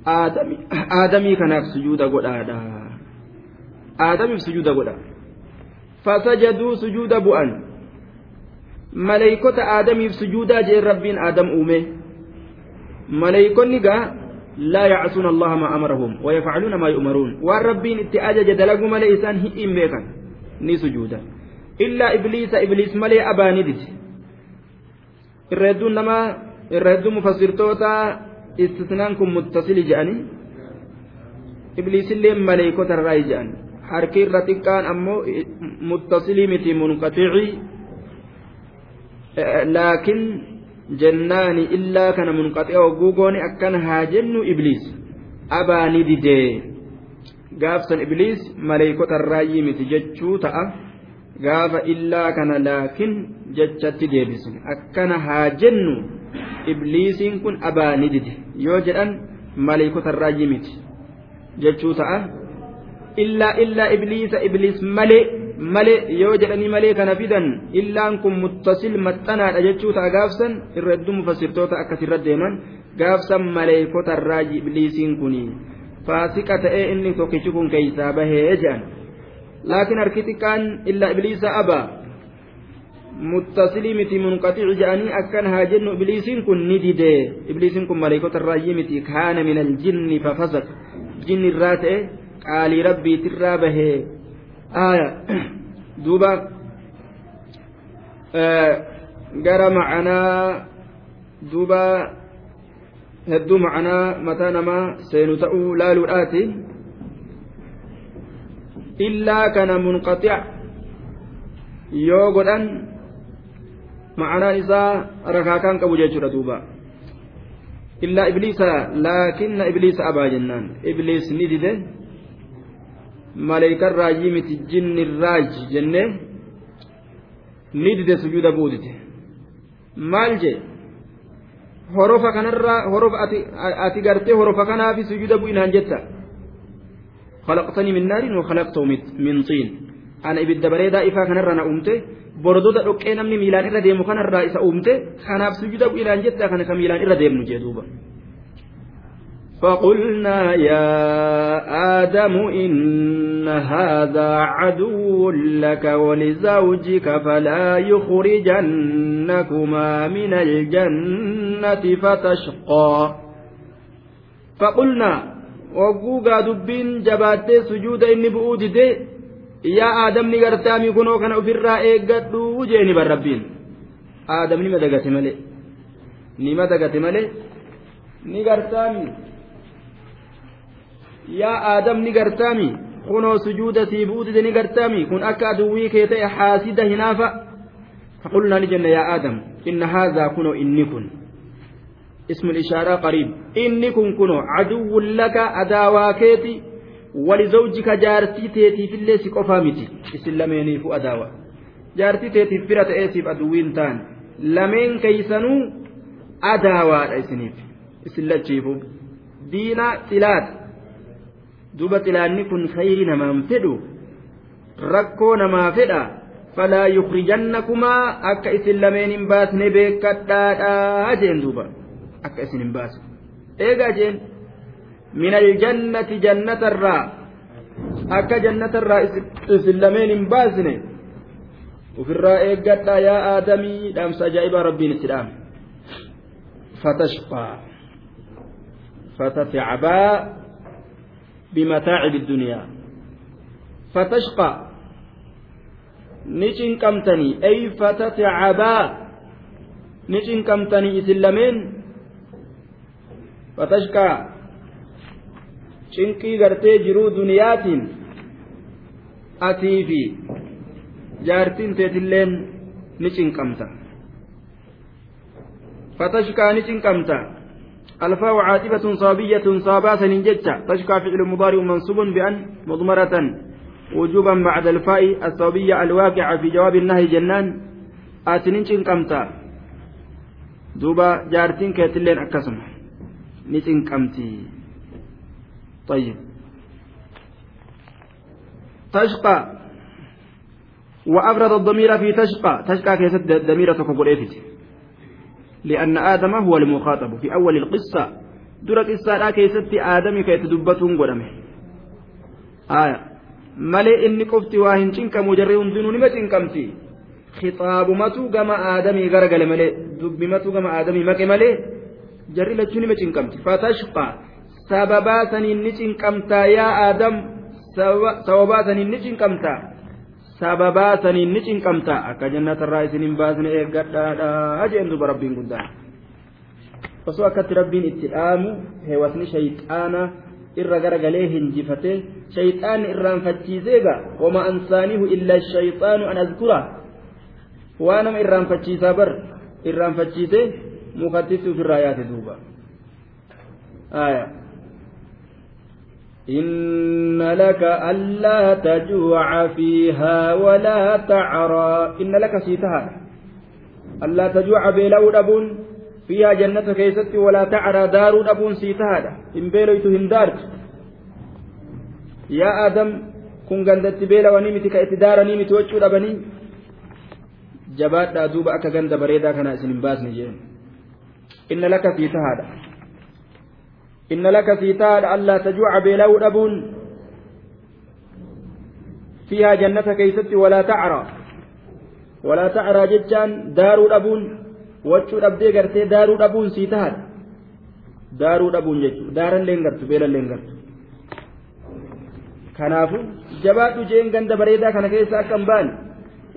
آدمي آدمي كان سجود قد آدم aadamiif sujuuda godha fasajaduu sujuuda bu'an maleeykota aadamiif sujuudaa jeen rabbiin aadam uume maleeykonni gaa yu'maruun waan rabbiin itti ajaje dalagu malee isaan hin beekan ni sujuuda illaa ibliisa ibliis malee abaani dide irra hedduun namaa irra hedduu mufassirtoota istisnaan kun muttasili je'anii ibliisillee maleeykota irraa je'anii harki irra xiqqaan ammoo muttasilii miti munqaxici laakiin jennaani illaa kana munqaxi'a hogguu goone akkana haa jennu ibliis. Abaani didee gaafsan ibliis maleeykota irraayyii miti jechuu ta'a. Gaafa illaa kana laakiin jechatti deebisne akkana haa jennu ibliisiin kun abaani dide. Yoo jedhan maleeykota irraayyii miti jechuu ta'a. Illaa illaa ibliisa ibliis malee malee yoo jedhanii malee kana fidan illaan kun muttasil maxxanaadha jechuu ta'a gaafsan irra hedduu mufassirtoota akkasirra deeman gaafsan maleekota irraa ibliisiin kuni faasiqa ta'ee inni tokkichi kun keeysaa bahee jedhan laakiin harki xiqqaan illaa ibliisa abaa muttasilii miti munqaxici jedhanii akkan haa jennu ibliisiin kun ni didee ibliisiin kun maleekota irraayyii miti kaana min aljinni fafasaq jinni irraa ta'e qaalii rabbiitirraa bahee duuba gara macanaa duuba hedduu macanaa mataa namaa seenu ta'uu laaluudhaati. Illaa kana munqaxic yoo godhan macanaan isaa rakaakaan qabu jechuudha duuba. Illaa ibliisa laakinna ibliisa abaa jennaan. Ibliis ni dide maleeykan raajii miti jinni raaj jennee ni dide sujuuda buudite. Maal jee? Horofa kanarraa horofa ati ati gartee horofa kanaafi sujuuda bu'inaan jetta. Khalaqtanii min naarin wa khalaqtau min xiin ana ibidda bareedaa ifaa kanarraa na uumte. Borododa dhoqqee namni miilaan irra deemu kanarraa isa uumte. Kanaaf sujuuda bu'inaan jetta kana ka miilaan irra deemnu jee duuba. فقلنا يا آدم إن هذا عدو لك ولزوجك فلا يخرجنكما من الجنة فتشقى فقلنا وقوقا دبين جبات سجود إني بؤود دي يا آدم نغرتامي كنو كان أفرا إيقادو جيني بالربين آدم نما دقت ملي نما دقت ملي نغرتامي yaa aadam ni gartaami kunoo sujuuda sii buutite ni gartaami kun akka aduwwii kee ta'e haasida hinaafa فقلنا لجنة يا آدم إن هذا كنو إني كن اسم الإشارة قريب إني كن كنو عدو لك أداواكيتي walizawjika jaartii teetiifillee si qofaa miti isin lameeniifu adaawa jaartii teetiif bira ta'eesiif aduwwiin ta'an lameen keeysanuu adaawaadha isiniif isin lachiifu diina xilaata duuba xilaanni kun khayri namaan fedhu rakkoo namaa fedha falaa yukrijannakumaa akka isin lameen hin baasne beekadhaadhaa jeen duuba. Akka isin hin baasne eegaa jeen min aljannati jannatarraa akka jannatarraa isin lameen hin baasne ofirraa eeggadhaa yaa aadamii dhaamsa ajaa'ibaa rabbiin itti dhaame. Fatashqaa. Fatatacbaa bimataacibi الدنيا فتشقى ni cinqamtanii ay fatatacabaa ni cinqamtanii isin lameen fatashqaa cinqii gartee jiruu duniyaatiin atii fi jaartiin teetilleen ni cinqamta fatashkaa ni cinqamta الفاء عاطفة صابية صاباسا جتة تشكى فعل مضارع منصوب بأن مضمرة. وجوبا بعد الفاء الصابية الواقعة في جواب النهي جنان. آتنين كمتا دوبا جارتين كيتلين أكسم. نتين كمتي طيب. تشقى. وأبرد الضمير في تشقى. تشقى كيست ضمير تكبر لأن آدم هو المخاطب في أول القصة درة قصة كيست آدم كيتدبتهم قدمه آية ملئ إني قفت واهن شنك مجرهم دنون ما شنكمتي aadamii garagale malee dubbimatu gama aadamii maqe malee jarri lachuun nima cinqamti fatashqa sababaa saniin ni cinqamtaa yaa aadam sababaa saniin ni cinqamtaa sababaa saniin ni cinqamtaa akka jannatarraa isin hin baasne eeggadhaadha jeen duba rabbiin guddaan osoo akkatti rabbiin itti dhaamu heewasni shayxaana irra garagalee hinjifate shayxaanni irraanfachiisee gaa wama ansaanihu illa shayxaanu an azkura. Waa nama irraanfachiisaa bar irraanfachiisee mukattitti ofirraa yaate duuba. Aayaa إن لك ألا تجوع فيها ولا تعرى إن لك سيتها ألا تجوع بيلو أبون فيها جنة كيست ولا تعرى دار أبون سيتها إن بيلويت هندارت يا آدم kun gandatti beelawanii miti ka itti daaranii miti wachuu dhabanii jabaadhaa duuba akka ganda bareedaa kana isin hin baasne jeen inna laka إن لك سيتاد ألا تجوع بلو أبون فيها جنة كيست ولا تعرى. ولا تعرى جتان دار أبون وجو أبدي قرتي دار أبون سيتاد دار أبون جتو دارا لينغرت بيلا لينغرت كنافو جبات جين غند بريدا كان كيسا كمبان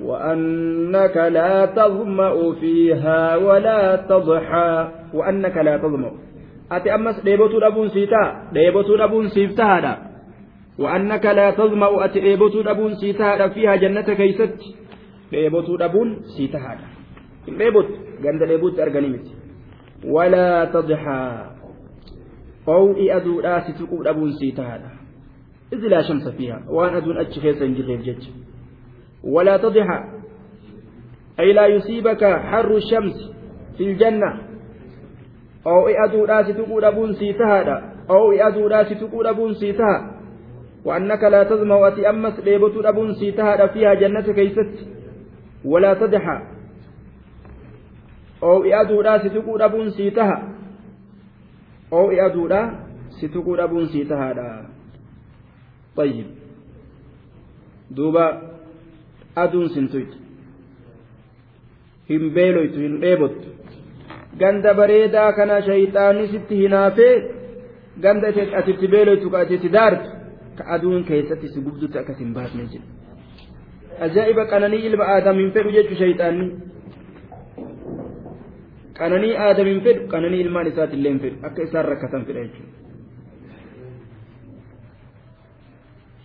وأنك لا تظمأ فيها ولا تضحى. وأنك لا تظمأ. Ati ammas dheebotuu dhabuun sii ta'a dheebotuu dhabuun siif tahaadha sii tahaadha fiihaa jannata keeysatti dheebotuu dhabuun sii tahaadha hin dheebotu ganda dheebuutti arganii miti walaa tadxaa qow'i aduudhaa si tuquu dhabuun sii tahaadha إذ لا شمس فيها وأن أدون أتش خيسا جرير جج ولا تضحى أي لا يصيبك حر الشمس في الجنة oo'i aduudhaa si tuquu dhabuun sii tahaadha oo'i aduudhaa si tuquu dhabuun sii taha وأنك لا تظمأ أتي أمس ليبتو أبون سيتها فيها جنة كيست. ولا تدحى أو إيادو لا ستقول أبون سيتها. أو إيادو لا ستقول أبون سيتها لا طيب. دوبا أدون سنتويت. هم بيلويت هم بيبوت ganda bareedaa kana shayxaanni sitti hinaafee ganda asitti beeloytu ka asitti daartu ka aduun keessatti si gubdutti akkas hin baasne jedhe ajaa'iba qananii ilma aadam hin fedhu jechu shayxaanni qananii aadam hin fedhu? Qananii ilmaan isaati illee hin fedhu? Akka isaan rakkatan fedha jechuudha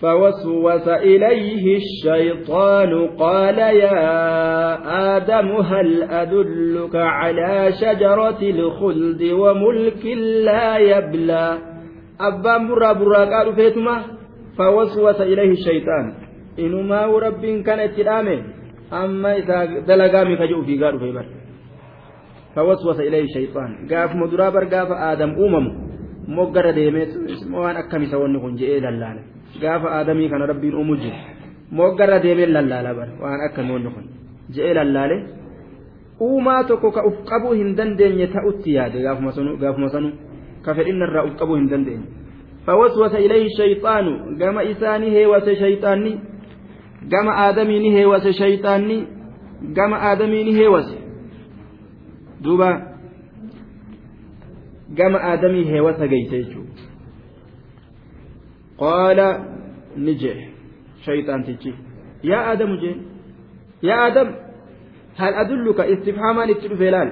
فوسوس إليه الشيطان قال يا آدم هل أدلك على شجرة الخلد وملك لا يبلى؟ أبان برا برا قالوا فيتما فوسوس إليه الشيطان. إنما رب كان اتلامه. أما إذا دلقامي كجو في قالوا في بر فوسوس إليه الشيطان. قاف مدرابر قاف آدم أمم moggara deemee waan akkamisa wanni kun je'ee lallaala. Gaafa aadamii kana rabbiin uumu jiru moggara deemee lallaala bara waan akkamii wanni kun je'ee lallaale. Uumaa tokko ka uf qabuu hin dandeenye ta'utti yaade gaafuma sanu ka fedhinnarraa uf qabuu hin dandeenye. Fawaswasa ilayhi shayxaanu gama isaa ni heewase shayxaanni gama aadamii ni heewase shayxaanni gama aadamii gama aadamii heewasa geeyse jechuudha qaala ni jee shayxaantichi yaa aadamu jee yaa aadam hal adulluka istifhaamaan itti dhufe laal?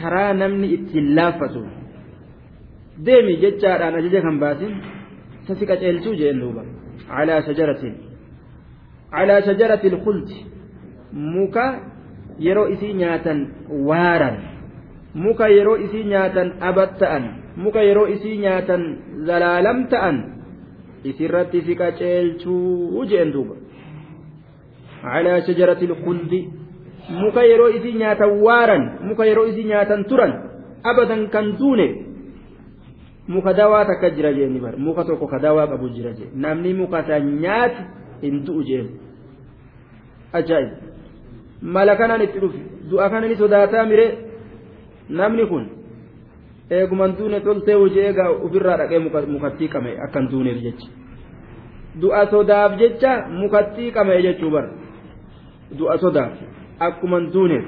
Karaa namni ittiin laaffatu. Deemi jechaadhaan ajaja kan baasin sasi qaceelchuu jeen duuba. Calaa shajaratin. Calaa shajarati ilkulti muka yeroo isii nyaatan waaran muka yeroo isii nyaatan abat ta'an muka yeroo isii nyaatan zalaalam ta'an isirratti si qaceelchuu jeen duuba calaa shajarati lkuldi muka yeroo isii nyaatan waaran muka yeroo isii nyaatan turan abadan kan duune muka dawaa takka jira jeeni bar muka tokko ka dawaa qabu jira jee namni muka san nyaati hin du'u jeen ajaa'ib mala kanaan itti dhufe du'a kana ni sodaataa miree namni kun eeguman duune toltee hojii eegaa ofirraa dhaqee mukattii qame akkan duuneef jecha du'a sodaaf jecha mukattii qame jechuu bara du'a sodaaf akkuman duuneef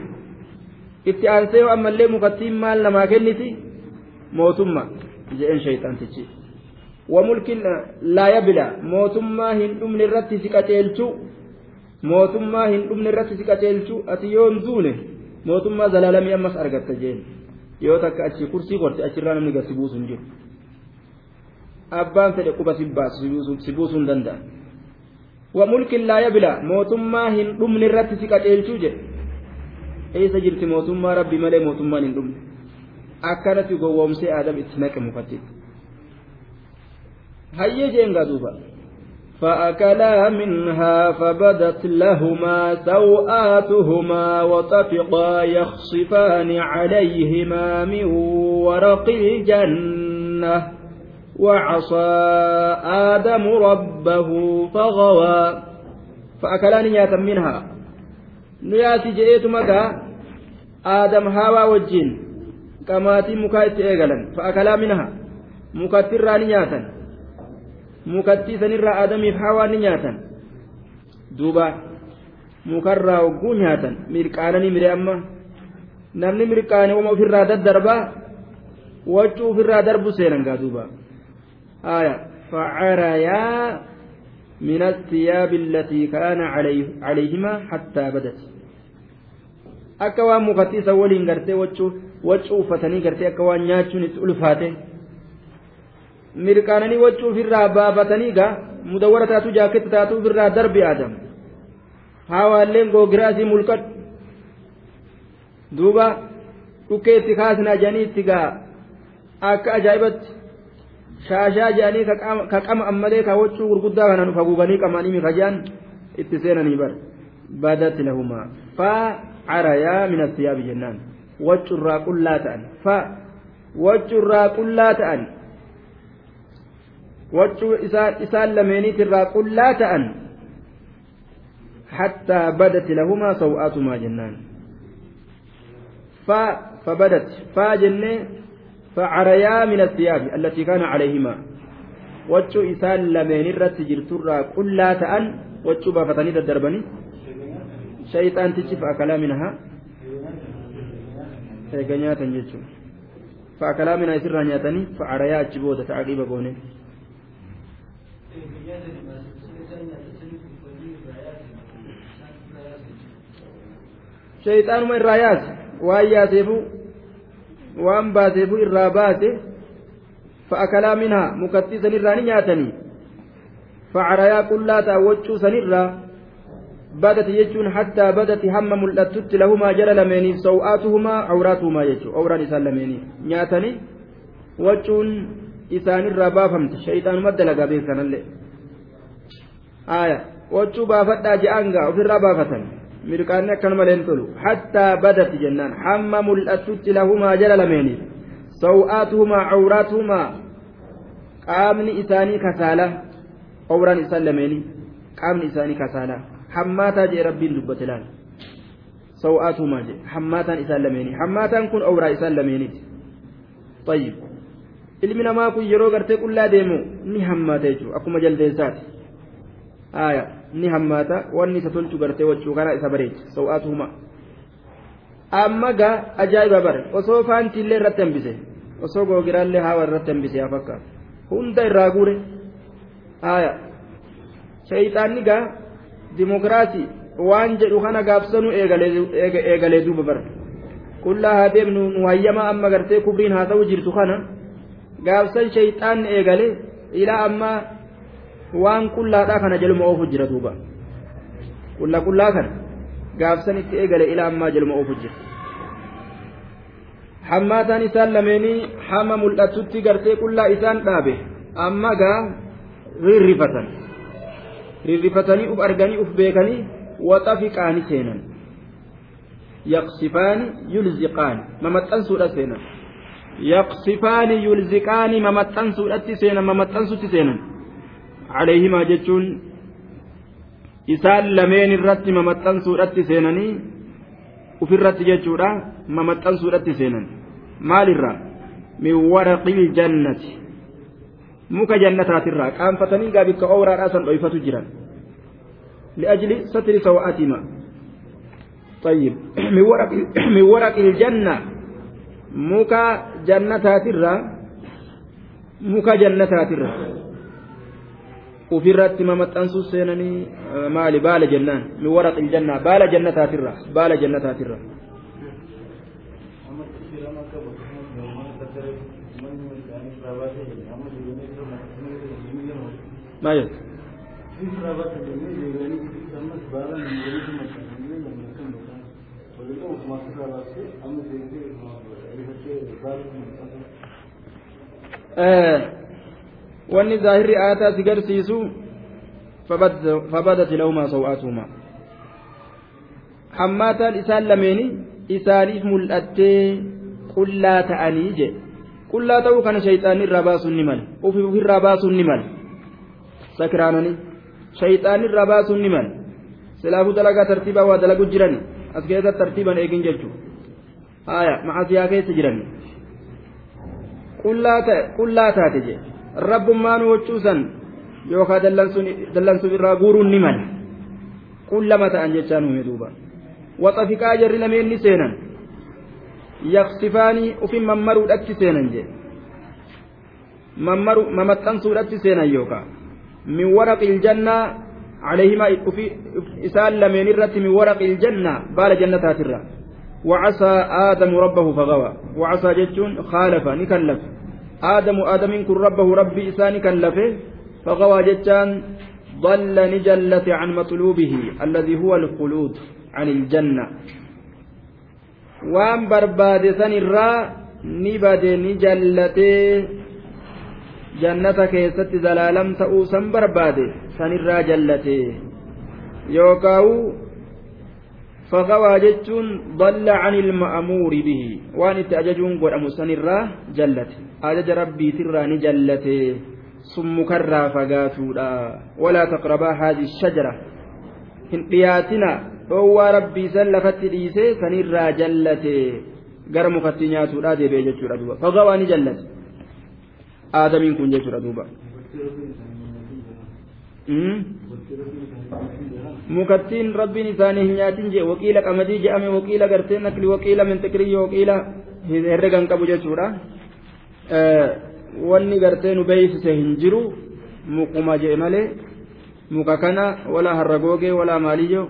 itti aansee ammallee mukattiin maal namaa kenniti mootummaa jedheen shayxaantichi wamulkin laa yabila mootummaa hin dhumne irratti si qaceelchuu mootummaa hin dhumne irratti si qaceelchuu ati yoon duune mootummaa zalaalamii ammas argatta jeen yoo takka achi kursii qorte achirraa namni gad si buusu hin jiru abbaan fedhe quba si baasu si buusuu hin danda'a wa mulkin laa yabila mootummaa hin dhumne irratti si qaceelchuu jedhe eessa jirti mootummaa rabbi malee mootummaan hin dhumne akkanatti gowwoomsee aadam itti naqe mukatti hayyee jeengaa duuba فأكلا منها فبدت لهما سوآتهما وطفقا يخصفان عليهما من ورق الجنة وعصى آدم ربه فغوى. فأكلا نياتا منها. نياتي جئت مكا آدم هاوى وجين. كماتي مكايت إيغلا فأكلا منها. مكتر نياتا. Mukattii sanirraa aadamiif hawaa ni nyaatan duuba mukarraa hogguu nyaatan mirqaananii mire amma namni mirqaane uma ofirraa daddarbaa wachuu ofirraa darbu seenan gaa duuba aya facarayaa من الثياب التي كان عليه عليهما حتى بدت akka waan mukattiisa waliin gartee wachuu uffatanii gartee akka waan nyaachuun itti ulfaate mirqaananii wachuu ofirraa baafatanii gaa mudawwara taatu jaaketti taatu ofirraa darbi aadam haawaalleen googiraasii mulqadhu duuba dhukkee itti kaasnaa jedhanii itti gaa akka ajaa'ibatti shaashaa jedhanii ka qama ammalee ka wachuu gurguddaa kanaan faguuganii qamanii mikajaan itti seenanii bar badat lahumaa faa carayaa min athiyaabi jennaan wachurraa qullaa ta'an fa wachurraa qullaa ta'an wachuu isaan lameeniitirraa qullaa ta'an حتى بدت لهما سوآتهما جنان ف فبدت فاجن فعريا من الثياب التي كان عليهما وجو إسان لمن الرت جرترا كلا تأن وجو بافتني الدربني شيطان تجف أكلا منها eeganyaatan jechuun fa'akala mina isirraa nyaatanii fa'arayaa achi booda ta'aqiiba goone shayxaanuma irraa yaase waan yaaseefu waan baaseefu irraa baase fa'akalaa minhaa mukattii sanirraa ni nyaatanii fa'arayaa qullaa ta'a waccuu sanirraa بدت يجون حتى بدت هم ملتت لهما جل لميني سوآتهما عوراتهما يجو أوران إسان لميني نياتني وجون isaanirraa baafamte shayxaanuma dalagaa beekanallee aya wachuu baafadhaa je'aangaa ofirraa baafatan mirqaanni akkan maleen tolu hattaa badati jennaan hamma mul'atutti lahumaa jala lameeniif saw'aatuhumaa cawraatuhumaa qaamni isaanii kasaalaa awraan isaan lameenii qaamni isaanii kasaalaa hammaataa jee rabbiin dubbate laal saw'aatuhumaa jee hammaataan isaan lameenii hammaataan kun awraa isaan lameeniiti طيب ilmi namaa kun yeroo gartee qullaa deemu ni hammaata jechuudha akkuma jaldeessaati aya ni hammaata wanni isa tolchu gartee wachuu kana isa bareecha saw'aatuhuma amma gaa ajaa'iba bare osoo faantiillee irratti hambise osoo googiraallee hawa irratti hambise haa fakkaatu hunda irraa guure aya shayxaanni gaa dimokiraasii waan jedhu kana gaabsanuu eegalee duuba bara qullaa haa deemnu nu hayyamaa amma gartee kubriin haa ta'u jirtu kana gaabsan shayxaanni eegale ilaa ammaa waan qullaadhaa kana jaluma oofu jira duuba qulla qullaa kana gaabsan itti eegale ilaa ammaa jaluma oofu jira hammaataan isaan lameenii hama mul'atutti gartee qullaa isaan dhaabe amma gaa rirrifatan. Rirrifatanii uf arganii uf beekanii waxafiqaani seenan. Yaqsifaani yulziqaani mamaxxansuudha seenan yaqsifaani yulziqaani mamaxxansuudhatti seenan mamaxxansutti seenan عليهما جتون isaan lameen irratti mamaxxansuudhatti seenanii ufirratti jechuudha mamaxxansuudhatti seenan maalirraa min waraqil jannati muka jannataatirraa qaanfatanii gaa bikka oowraadhaa san dhoyfatu jiran liajli satri sawa'atima طيب من ورق من ورق الجنة مكا جنتاترا مكا جنتاترا ofirratti mamaxxansuu seenanii maali baala jennaan min waraqi iljanna baala jannataatirra baala jannataatirra maal jedhu wanni zaahirri aayataa si garsiisu fabadat lahumaa saw'aatuhumaa hammaataan isaan lameeni isaaniif mul'attee qullaa ta'anii je qullaa ta'uu kana shayxaanni irraa baasuun ni mala ofirraa baasuun ni mala sakiraanani shayxaanni irraa baasuun ni mala silaafuu dalagaa tartiibaa waa dalagu jiran as keessatti tartiiban eegin jechuudha haya macasiyaa keessa jiran qullaa taate je rabbummaan waccuusan yookaan dallansuuf irraa guuruun ni mala qullama ta'an jechaan uume duuba waxafiqaa jarri lameen ni seenan yaqsifaanii ufin mammaruudhatti seenan je mamaxxansuudhatti seenan yookaan min waraqi iljannaa عليهما إسال لمن الرت من ورق الجنة بال جنة ترى وعصى آدم ربه فغوى. وعصى جتون خالف نكلف. آدم آدم كن ربه ربي إسان كلفه فغوى جتان ضل نجلت عن مطلوبه الذي هو الخلود عن الجنة. وان برباد سن الرا نبد نجلته جنة كيست زلالم تؤسا برباد سن الرا جلته يوكاو فغوى جتون ضل عن المأمور به وان التأججون قد أمسن الرا جلت أجج ربي ترى نجلته ثم كرى فقاتولا ولا تقربا هذه الشجرة hin dhiyaatina dhoowwaa rabbii san lafatti dhiisee sanirraa jallate gara mukatti nyaatuudhaa deebi'e jechuudha duuba fagawaa ni jallate hin nyaatin jee waqiila qamadii je'ame waqiila gartee nakli waqiila mintiqiriyyo waqiila herregan qabu jechuudha wanni gartee nu beeksise hin jiru mukuma jee malee muka kana wala harragoogee wala maaliyyo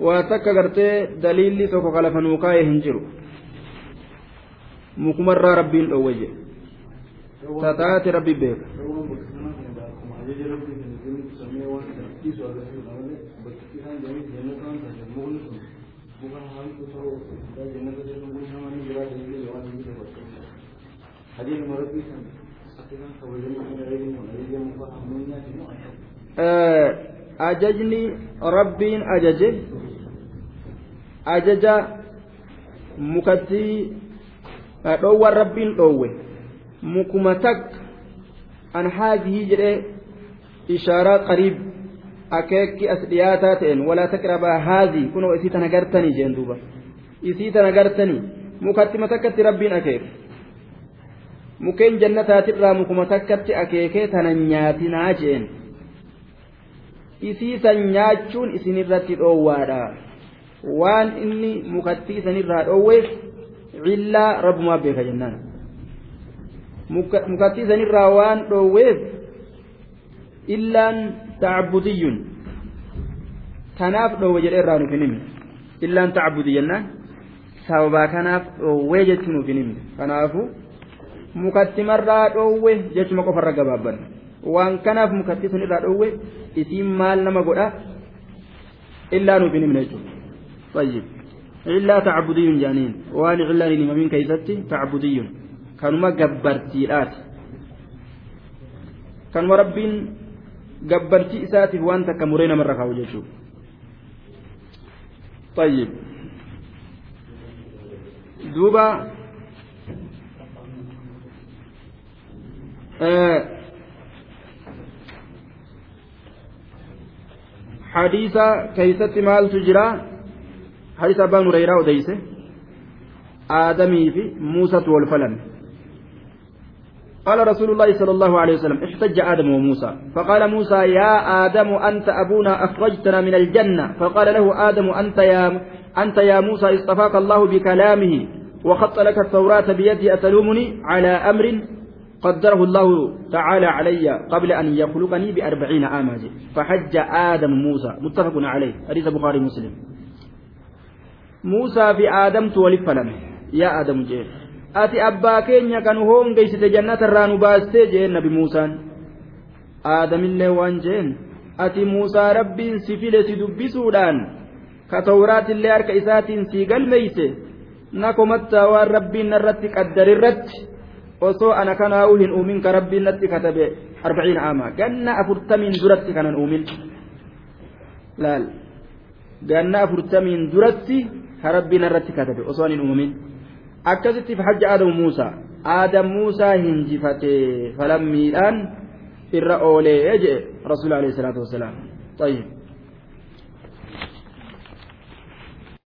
waa takka gartee daliilli tokko kalafa nuu kaa'e hin jiru mukumarraa rabbiin dhoowwe je tataate rabbi beeka Eh, ajajni rabbiin ajaje. Ajaja mukatti eh, dhoowwan rabbiin dhoowwe mukuma takka an haadihii jedhee ishaaraa qariib akeekki as dhiyaataa ta'een walaa taqrabaa haadhii kunoo isii tana gartanii jeen duuba isii tana gartanii mukattima takkatti rabbiin akeeke mukeen jannataatirraa mukuma takkatti akeekee tana nyaatinaa jeen isii san nyaachuun isinirratti dhoowwaadha waan inni mukattii isanirraa dhoowweef cillaa rabbumaa beeka jennaan mukattii isanirraa waan dhoowweef illaan tacbudiyyun kanaaf dhoowwe jedhee irraa nuuf hin himne illaan tacbudi jennaan sababaa kanaaf dhoowwee jechuu nuuf hin himne kanaafu mukattimarraa dhoowwe jechuma qofarra gabaabban waan kanaaf mukattii sun irraa dhoowwe isiin maal nama godha illaa nuuf hin himne jechuudha طيب إلا تعبدي جانين وان إلا لمن كيستي تعبدي كانوا جبرتيات كانوا ربين جبرتي إساتي وانت كمرين مرة كاوجيشو طيب دوبا آه حديث كيست مال تجرى حديث أبا هريرة وديسه آدمي في موسى والفلن قال رسول الله صلى الله عليه وسلم احتج آدم وموسى. فقال موسى يا آدم أنت أبونا أخرجتنا من الجنة. فقال له آدم أنت يا أنت يا موسى اصطفاك الله بكلامه وخط لك التوراة بيدي أتلومني على أمر قدره الله تعالى علي قبل أن يخلقني بأربعين عاما. فحج آدم موسى. متفق عليه. حديث البخاري مسلم موسى في آدم تولف يا آدم جيل ati abbaa keenya kan hoongeysite jannata irraa nu baastee jeen nabi muusaan. Aadamillee waan jeen ati muusaa rabbiin si file si dubbisuudhaan ka tawraatillee harka isaatiin sii galmeeyse na komattaa waan rabbiin narratti qaddarirratti osoo ana kanaa'uu hin uumin ka rabbiin natti katabe arbaciina ama ganna afurtamiin duratti kanan uumin. Laal. Ganna afurtamiin duratti ka rabbiin narratti katabe osoo hin uumin akkasitti hajja aadamu muusaa aadam muusaa hinjifate falammiidhaan irra oolee jedhe rasuul alayhi salaatu wasalaam طيب